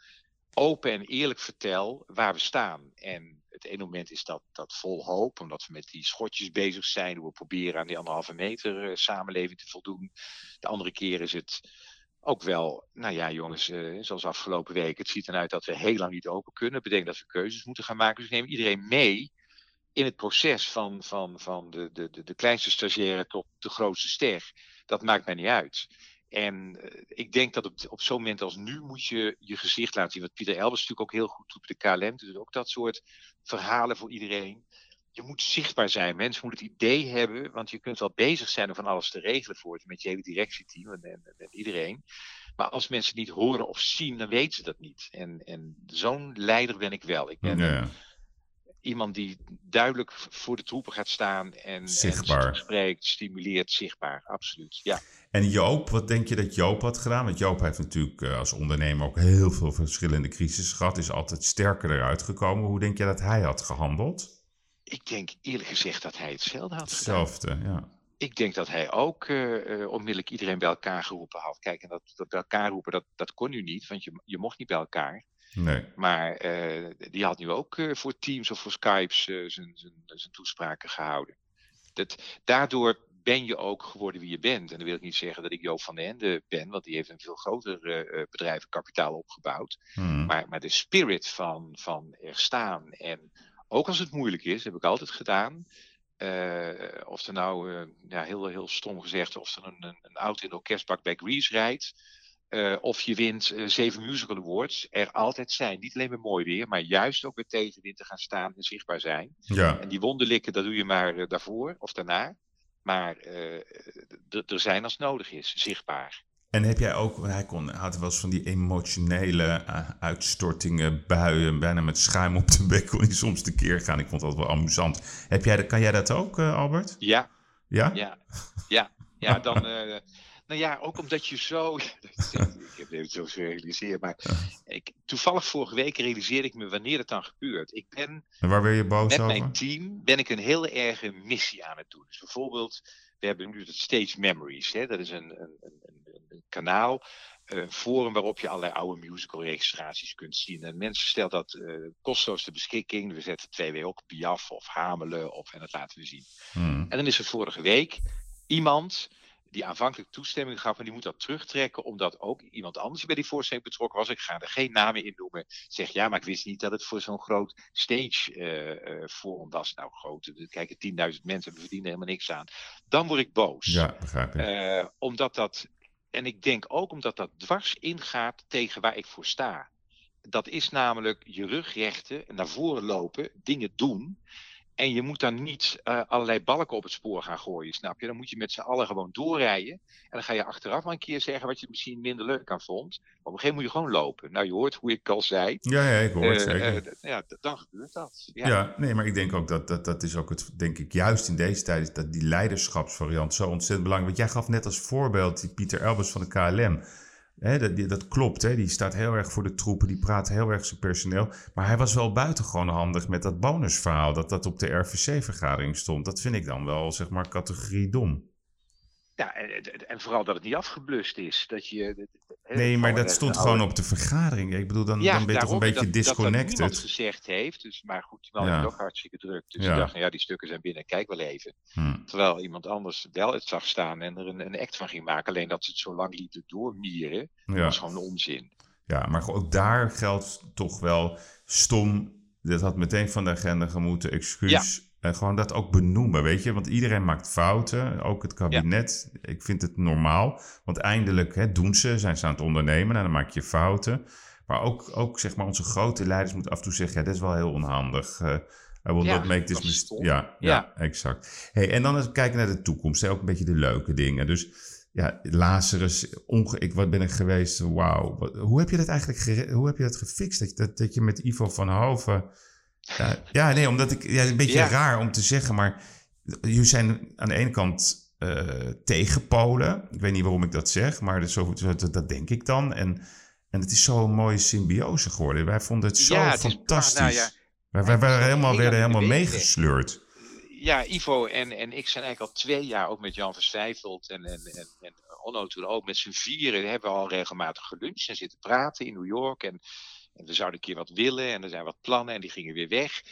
open en eerlijk vertel waar we staan. En het ene moment is dat, dat vol hoop, omdat we met die schotjes bezig zijn. Hoe we proberen aan die anderhalve meter eh, samenleving te voldoen. De andere keer is het ook wel, nou ja, jongens, zoals afgelopen week. Het ziet eruit dat we heel lang niet open kunnen. Dat betekent dat we keuzes moeten gaan maken. Dus ik neem iedereen mee in het proces van, van, van de, de, de, kleinste stagiaire tot de grootste ster. Dat maakt mij niet uit. En eh, ik denk dat op, op zo'n moment als nu moet je je gezicht laten zien. Wat Pieter Elbers natuurlijk ook heel goed doet de KLM. Dus ook dat soort verhalen voor iedereen. Je moet zichtbaar zijn. Mensen moeten het idee hebben. Want je kunt wel bezig zijn om van alles te regelen voor het. Met je hele directieteam en, en, en iedereen. Maar als mensen niet horen of zien, dan weten ze dat niet. En, en zo'n leider ben ik wel. Ik ben Ja. Iemand die duidelijk voor de troepen gaat staan en, Zichtbaar. en spreekt, stimuleert, zichtbaar, absoluut. Ja. En Joop, wat denk je dat Joop had gedaan? Want Joop heeft natuurlijk eh, als ondernemer ook heel veel verschillende crises gehad. Is altijd sterker eruit gekomen. Hoe denk je dat hij had gehandeld? Ik denk eerlijk gezegd dat hij hetzelfde had gedaan. Hetzelfde, ja. Ik denk dat hij ook eh, eh, onmiddellijk iedereen bij elkaar geroepen had. Kijk, en dat, dat bij elkaar roepen, dat, dat kon nu niet, want je, je mocht niet bij elkaar. Nee. Maar eh, die had nu ook eh, voor Teams of voor Skypes eh, zijn, zijn, zijn toespraken gehouden. Dat, daardoor ben je ook geworden wie je bent. En dan wil ik niet zeggen dat ik Joop van den Ende ben, want die heeft een veel groter eh, eh, bedrijf en kapitaal opgebouwd. Hmm. Maar, maar de spirit van, van er staan en ook als het moeilijk is, heb ik altijd gedaan. Of er nou, ja, heel, heel stom gezegd, of er een, een, een auto in de orkestbak bij Grease rijdt. Eh, of je wint eh, zeven musical awards. Er altijd zijn. Niet alleen met mooi weer, maar juist ook weer tegenwind te gaan staan en zichtbaar zijn. Ja. En die wonderlikken, dat doe je maar eh, daarvoor of daarna. Maar er zijn als nodig is, zichtbaar. En heb jij ook, hij kon, had wel eens van die emotionele uitstortingen, buien, bijna met schuim op de bek kon hij soms tekeer gaan. Ik vond dat wel amusant. Heb jij, dat- kan jij dat ook, Albert? Ja, Ja? Ja, ja, ja dan, Nou ja, ook omdat je zo. ik heb het zo gerealiseerd, maar ik, toevallig vorige week realiseerde ik me wanneer het dan gebeurt. Ik ben. En waar ben je boos met over? mijn team ben ik een heel erge missie aan het doen. Dus bijvoorbeeld, we hebben nu het Stage Memories. Hè? Dat is een, een, een, een kanaal, een forum waarop je allerlei oude musical registraties kunt zien. En mensen stellen dat uh, kosteloos ter beschikking. We zetten twee weken op Piaf of Hamelen op en dat laten we zien. Hmm. En dan is er vorige week iemand die aanvankelijk toestemming gaf, maar die moet dat terugtrekken, omdat ook iemand anders bij die voorstelling betrokken was. Ik ga er geen namen in noemen. Zegt ja, maar ik wist niet dat het voor zo'n groot stage uh, uh, forum was. Nou, groot, kijken 10.000 mensen, we verdienen helemaal niks aan. Dan word ik boos. Ja, begrijp ik. Uh, omdat dat, en ik denk ook omdat dat dwars ingaat tegen waar ik voor sta. Dat is namelijk je rug rechten, naar voren lopen, dingen doen. En je moet dan niet uh, allerlei balken op het spoor gaan gooien, snap je? Dan moet je met z'n allen gewoon doorrijden. En dan ga je achteraf wel een keer zeggen wat je misschien minder leuk aan vond. Maar op een gegeven moment moet je gewoon lopen. Nou, je hoort hoe ik al zei. Ja, ja ik hoor het Uh, zeker. uh, ja, dan gebeurt dat. Ja. ja. nee, maar ik denk ook dat, dat dat is ook het, denk ik, juist in deze tijd, is dat die leiderschapsvariant zo ontzettend belangrijk. Want jij gaf net als voorbeeld die Pieter Elbers van de KLM. He, dat, dat, klopt, he. die staat heel erg voor de troepen, die praat heel erg zijn personeel. Maar hij was wel buitengewoon handig met dat bonusverhaal, dat dat op de RVC-vergadering stond. Dat vind ik dan wel, zeg maar, categorie dom. Ja, en, en vooral dat het niet afgeblust is. Dat je, nee, maar dat stond gewoon op de vergadering. Ik bedoel, dan, ja, dan ben je toch een beetje dat, disconnected. Dat, dat niemand gezegd heeft. Dus, maar goed, die man ja. is ook hartstikke druk. Dus ja. ik dacht, nou ja, die stukken zijn binnen, kijk wel even. Hmm. Terwijl iemand anders wel het zag staan en er een, een act van ging maken. Alleen dat ze het zo lang lieten doormieren, ja. was gewoon onzin. Ja, maar ook daar geldt toch wel stom. Dat had meteen van de agenda gemoeten, excuus. En gewoon dat ook benoemen, weet je. Want iedereen maakt fouten, ook het kabinet. Ja. Ik vind het normaal. Want eindelijk hè, doen ze, zijn ze aan het ondernemen. En dan maak je fouten. Maar ook, ook zeg maar, onze grote leiders moeten af en toe zeggen... ja, dat is wel heel onhandig. Uh, I will ja, not make this mistake. Ja, ja, ja, exact. Hey, en dan eens kijken naar de toekomst. Hè, ook een beetje de leuke dingen. Dus ja, Lazarus, onge ik, wat ben ik geweest? Wauw. Hoe heb je dat eigenlijk hoe heb je dat gefixt? Dat, dat, dat je met Ivo van Hoven... Ja, ja, nee, omdat ik. Ja, een beetje ja. raar om te zeggen, maar. Jullie zijn aan de ene kant uh, tegen Polen. Ik weet niet waarom ik dat zeg, maar dat, zo, dat, dat denk ik dan. En, en het is zo'n mooie symbiose geworden. Wij vonden het zo ja, het fantastisch. Is, nou ja, wij, wij waren helemaal, werden helemaal meegesleurd. Ja, Ivo en, en ik zijn eigenlijk al twee jaar ook met Jan Verswijfeld en, en, en, en Onno toen ook met z'n vieren. Hebben we al regelmatig geluncht en zitten praten in New York. En en we zouden een keer wat willen en er zijn wat plannen en die gingen weer weg.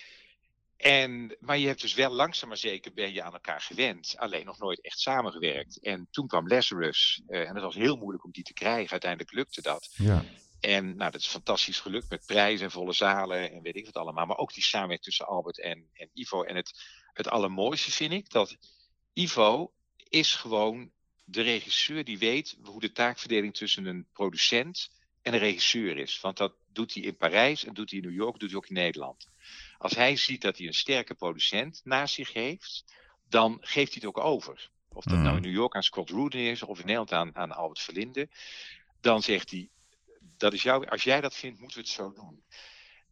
En, maar je hebt dus wel langzaam maar zeker ben je aan elkaar gewend. Alleen nog nooit echt samengewerkt. En toen kwam Lazarus. Uh, en het was heel moeilijk om die te krijgen. Uiteindelijk lukte dat. Ja. En nou, dat is fantastisch gelukt met prijzen en volle zalen en weet ik wat allemaal. Maar ook die samenwerking tussen Albert en, en Ivo. En het, het allermooiste vind ik dat Ivo is gewoon de regisseur die weet hoe de taakverdeling tussen een producent en een regisseur is. Want dat doet hij in Parijs en doet hij in New York, doet hij ook in Nederland. Als hij ziet dat hij een sterke producent naast zich heeft, dan geeft hij het ook over. Of dat nou in New York aan Scott Rudin is of in Nederland aan, aan Albert Verlinde. Dan zegt hij, dat is jou, als jij dat vindt, moeten we het zo doen.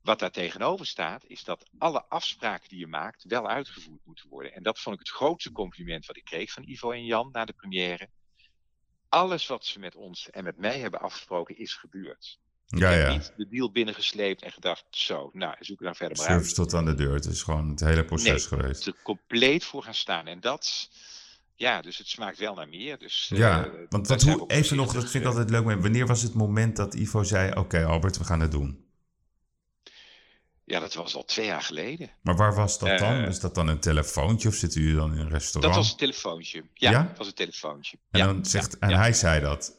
Wat daar tegenover staat, is dat alle afspraken die je maakt wel uitgevoerd moeten worden. En dat vond ik het grootste compliment wat ik kreeg van Ivo en Jan na de première. Alles wat ze met ons en met mij hebben afgesproken is gebeurd. Ja, ja. niet de deal binnengesleept en gedacht, zo, nou, zoek dan verder maar uit. tot aan de deur. Het is gewoon het hele proces nee, geweest. er compleet voor gaan staan. En dat, ja, dus het smaakt wel naar meer. Dus, Ja, uh, want wat, hoe, even nog, dat vind ik eh, altijd leuk. Wanneer was het moment dat Ivo zei: Oké, Albert, we gaan het doen? Ja, dat was al twee jaar geleden. Maar waar was dat dan? Eh, Is dat dan een telefoontje of zitten jullie dan in een restaurant? Dat was een telefoontje. Ja, Ja? dat was een telefoontje. En, ja, dan zegt, ja, en hij zei dat.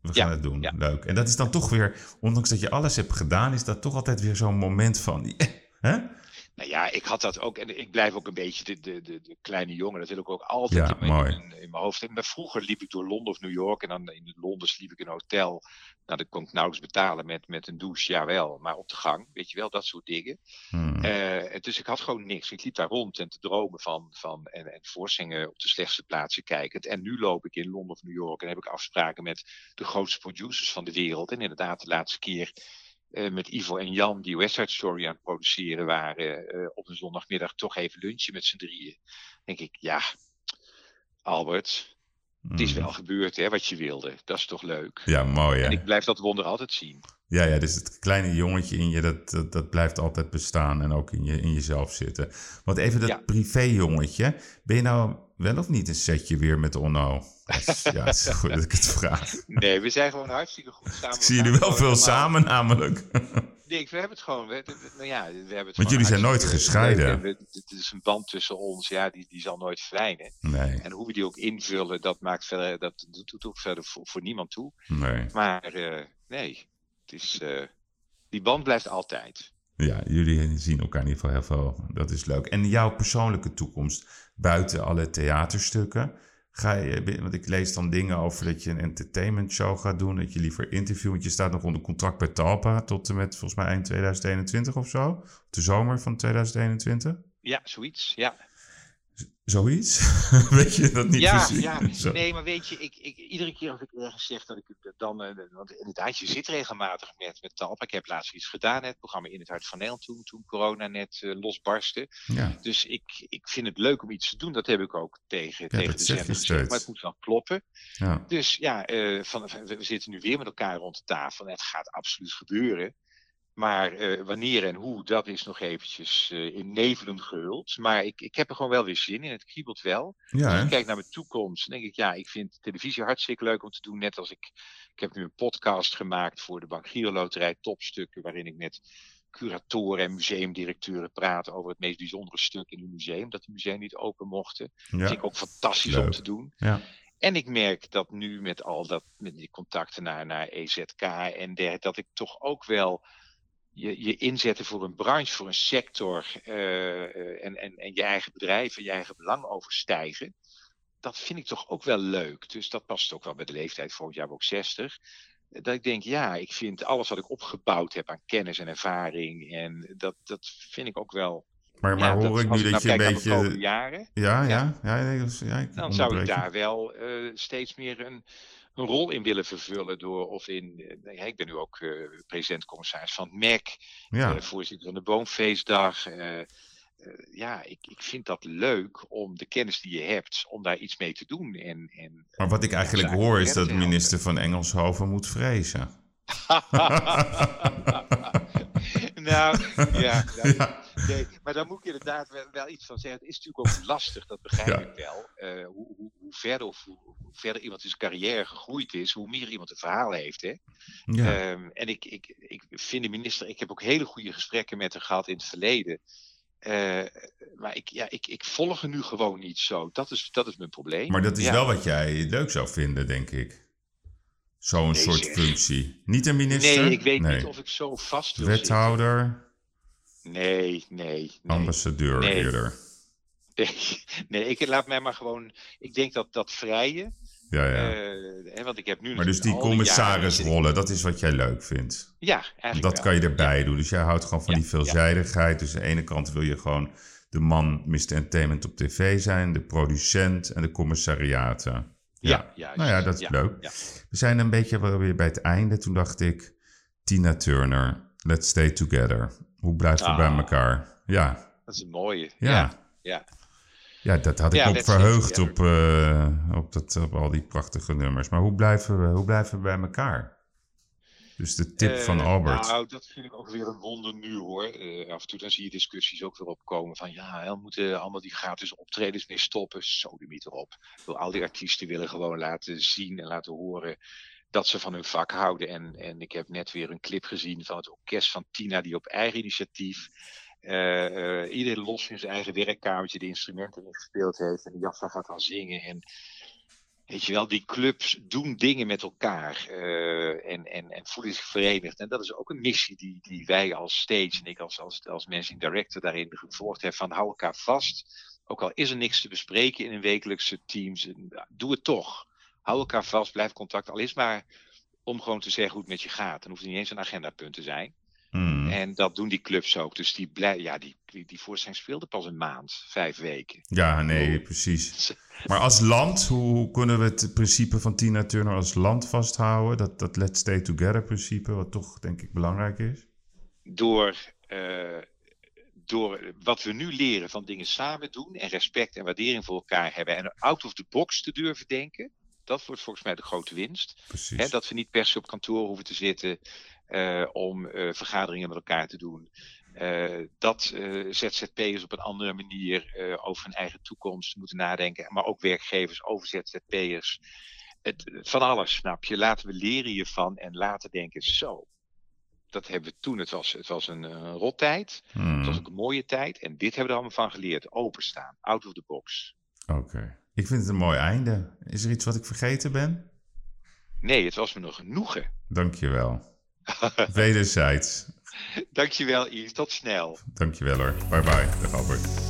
We gaan het doen. Leuk. En dat is dan toch weer, ondanks dat je alles hebt gedaan, is dat toch altijd weer zo'n moment van. Hè? Nou ja, ik had dat ook. En ik blijf ook een beetje de, de, de, de kleine jongen. Dat wil ik ook altijd Ja, in, mooi. in, mijn- in mijn hoofd hebben. Maar vroeger liep ik door Londen of New York. En dan in Londen sliep ik in een hotel. Nou, dat kon ik nauwelijks betalen met, met een douche. Jawel, maar op de gang. Weet je wel, dat soort dingen. Hmm. Eh, dus ik had gewoon niks. Ik liep daar rond en te dromen van, van en, en voorzingen op de slechtste plaatsen kijkend. En nu loop ik in Londen of New York en heb ik afspraken met de grootste producers van de wereld. En inderdaad, de laatste keer eh, met Ivo en Jan, die West Side Story aan het produceren waren, eh, op een zondagmiddag toch even lunchen met z'n drieën. denk ik, ja, Albert, Het is Mm. wel gebeurd, hè, wat je wilde. Dat is toch leuk? Ja, mooi hè. En ik blijf dat wonder altijd zien. Ja, ja, dus het kleine jongetje in je, dat, dat, dat blijft altijd bestaan en ook in, je, in jezelf zitten. Want even dat Ja. privé-jongetje, ben je nou wel of niet een setje weer met Onno? Ja, het is goed dat ik het vraag. Nee, we zijn gewoon hartstikke goed samen. Ik zie jullie wel veel samen namelijk. Nee, we hebben het gewoon. We, we- nou ja, we hebben het Want jullie zijn nooit gescheiden. Het is een band tussen ons, ja, die, die zal nooit verdwijnen. Nee, En hoe we die ook invullen, dat maakt verder, dat doet ook verder voor, voor niemand toe. nee. Maar eh, nee, het is, eh, die band blijft altijd. Ja, jullie zien elkaar in ieder geval heel veel. Dat is leuk. En jouw persoonlijke toekomst buiten alle theaterstukken? Ga je, want ik lees dan dingen over dat je een entertainment show gaat doen. Dat je liever interview. Want je staat nog onder contract bij Talpa tot en met volgens mij eind 2021 of zo. De zomer van 2021. Ja, zoiets. Ja, Zoiets? Weet je dat niet ja, precies? ja. Zo. nee, maar weet je, ik, ik, iedere keer als ik ergens zeg dat ik dan, eh, want inderdaad, je zit regelmatig met, met Talpa. Ik heb laatst iets gedaan, het programma In het Hart van Nederland, toen, toen corona net eh, losbarstte. Ja, Dus ik, ik vind het leuk om iets te doen. Dat heb ik ook tegen, tegen de zender. Maar het moet wel kloppen. ja. Dus ja, eh, van, we zitten nu weer met elkaar rond de tafel. Het gaat absoluut gebeuren. Maar eh, wanneer en hoe, dat is nog eventjes eh, in nevelen gehuld. Maar ik, ik heb er gewoon wel weer zin in. Het kriebelt wel. ja Als ik kijk naar mijn toekomst, dan denk ik, ja, ik vind televisie hartstikke leuk om te doen. Net als ik, ik heb nu een podcast gemaakt voor de Bank Giro Loterij Topstukken, waarin ik met curatoren en museumdirecteuren praat over het meest bijzondere stuk in hun museum, dat de musea niet open mochten. Dat vind ik ook fantastisch om te doen. Ja. En ik merk dat nu met al dat, met die contacten naar, naar EZK en dergelijke, dat ik toch ook wel je, je inzetten voor een branche, voor een sector eh, eh, en, en, en je eigen bedrijf en je eigen belang overstijgen. Dat vind ik toch ook wel leuk. Dus dat past ook wel bij de leeftijd, volgend jaar ook 60. Dat ik denk, ja, ik vind alles wat ik opgebouwd heb aan kennis en ervaring. En dat, dat vind ik ook wel. Maar, maar ja, hoor ik nu dat nou je een beetje... jaren, Ja, ja, Ja. ja. ja ik dan zou ik daar wel eh, steeds meer een, een rol in willen vervullen. Door, of in, eh, ik ben nu ook eh, president-commissaris van het MEC, Ja. eh, voorzitter van de Boomfeestdag. ja, ik, ik vind dat leuk om de kennis die je hebt, om daar iets mee te doen. En, en, Maar wat ik eigenlijk hoor is dat te minister van Engelshoven moet vrezen. nou, ja, nou, Ja. nee, maar daar moet ik inderdaad wel, wel iets van zeggen. Het is natuurlijk ook lastig, dat begrijp Ja. ik wel. Eh, hoe, hoe, hoe verder of hoe, hoe verder iemand in zijn carrière gegroeid is, hoe meer iemand een verhaal heeft. Hè? Ja. Ehm, en ik, ik, ik vind de minister, ik heb ook hele goede gesprekken met haar gehad in het verleden. Eh, maar ik, ja, ik, ik volg er nu gewoon niet zo. Dat is, dat is mijn probleem. Maar dat is Ja. wel wat jij leuk zou vinden, denk ik. Zo'n soort functie. Niet een minister? Nee, ik weet Nee. niet of ik zo vast wil zitten. Wethouder, Nee, nee, nee. ambassadeur Nee. eerder. Nee, nee, ik laat mij maar gewoon. Ik denk dat dat vrije. Ja, ja. eh, hè, want ik heb nu. maar dus die commissarisrollen, dat is wat jij leuk vindt. Ja, eigenlijk. Dat wel. kan je erbij doen. Dus jij houdt gewoon van Ja, die veelzijdigheid. Dus aan de ene kant wil je gewoon de man Mr. Entertainment op tv zijn, de producent en de commissariaten. Ja, juist. Nou ja, dat is Ja, leuk. ja. We zijn een beetje weer bij het einde. Toen dacht ik, Tina Turner, Let's Stay Together. Hoe blijft het bij Ah. elkaar? Ja, Dat is een mooie. ja. Ja, ja. ja. dat had ik Ja, Stay verheugd op, eh, op, dat, op al die prachtige nummers. Maar hoe blijven we, hoe blijven we bij elkaar? Dus de tip van Eh, Albert. Nou, dat vind ik ook weer een wonder nu hoor. Eh, af en toe dan zie je discussies ook weer opkomen van ja, we moeten allemaal die gratis optredens mee stoppen. Sodemiet erop. Ik wil al die artiesten willen gewoon laten zien en laten horen dat ze van hun vak houden. En, en ik heb net weer een clip gezien van het orkest van Tina die op eigen initiatief eh, iedereen los in zijn eigen werkkamertje de instrumenten ingespeeld heeft en de Jaffa gaat gaan zingen. En weet je wel, die clubs doen dingen met elkaar eh, en, en, en voelen zich verenigd. En dat is ook een missie die, die wij als stage en ik als, als, als managing director daarin gevolgd hebben van hou elkaar vast. Ook al is er niks te bespreken in een wekelijkse teams, doe het toch. Hou elkaar vast, blijf contact. Al is maar om gewoon te zeggen hoe het met je gaat. Dan hoeft het niet eens een agendapunt te zijn. Hmm. En dat doen die clubs ook. Dus die, blij, ja, die, die, voorstelling speelde pas een maand, vijf weken. Ja, nee, precies. Maar als land, hoe kunnen we het principe van Tina Turner als land vasthouden? Dat, dat Let's Stay Together principe, wat toch denk ik belangrijk is. Door, eh, door wat we nu leren van dingen samen doen en respect en waardering voor elkaar hebben en out of the box te durven denken. dat wordt volgens mij de grote winst. Precies. Hè, dat we niet per se op kantoor hoeven te zitten om eh, vergaderingen met elkaar te doen. Eh, dat eh, ZZP'ers op een andere manier eh, over hun eigen toekomst moeten nadenken. Maar ook werkgevers over ZZP'ers. Van alles, snap je? Laten we leren hiervan en laten denken, zo. Dat hebben we toen. Het was, het was een uh, rottijd. Hmm, Het was ook een mooie tijd. En dit hebben we er allemaal van geleerd. Openstaan. Out of the box. Oké. Ik vind het een mooi einde. Is er iets wat ik vergeten ben? Nee, het was me nog genoegen. Dankjewel. Wederzijds. Dankjewel, Yves. Tot snel. Dankjewel hoor. Bye bye. Dag Albert.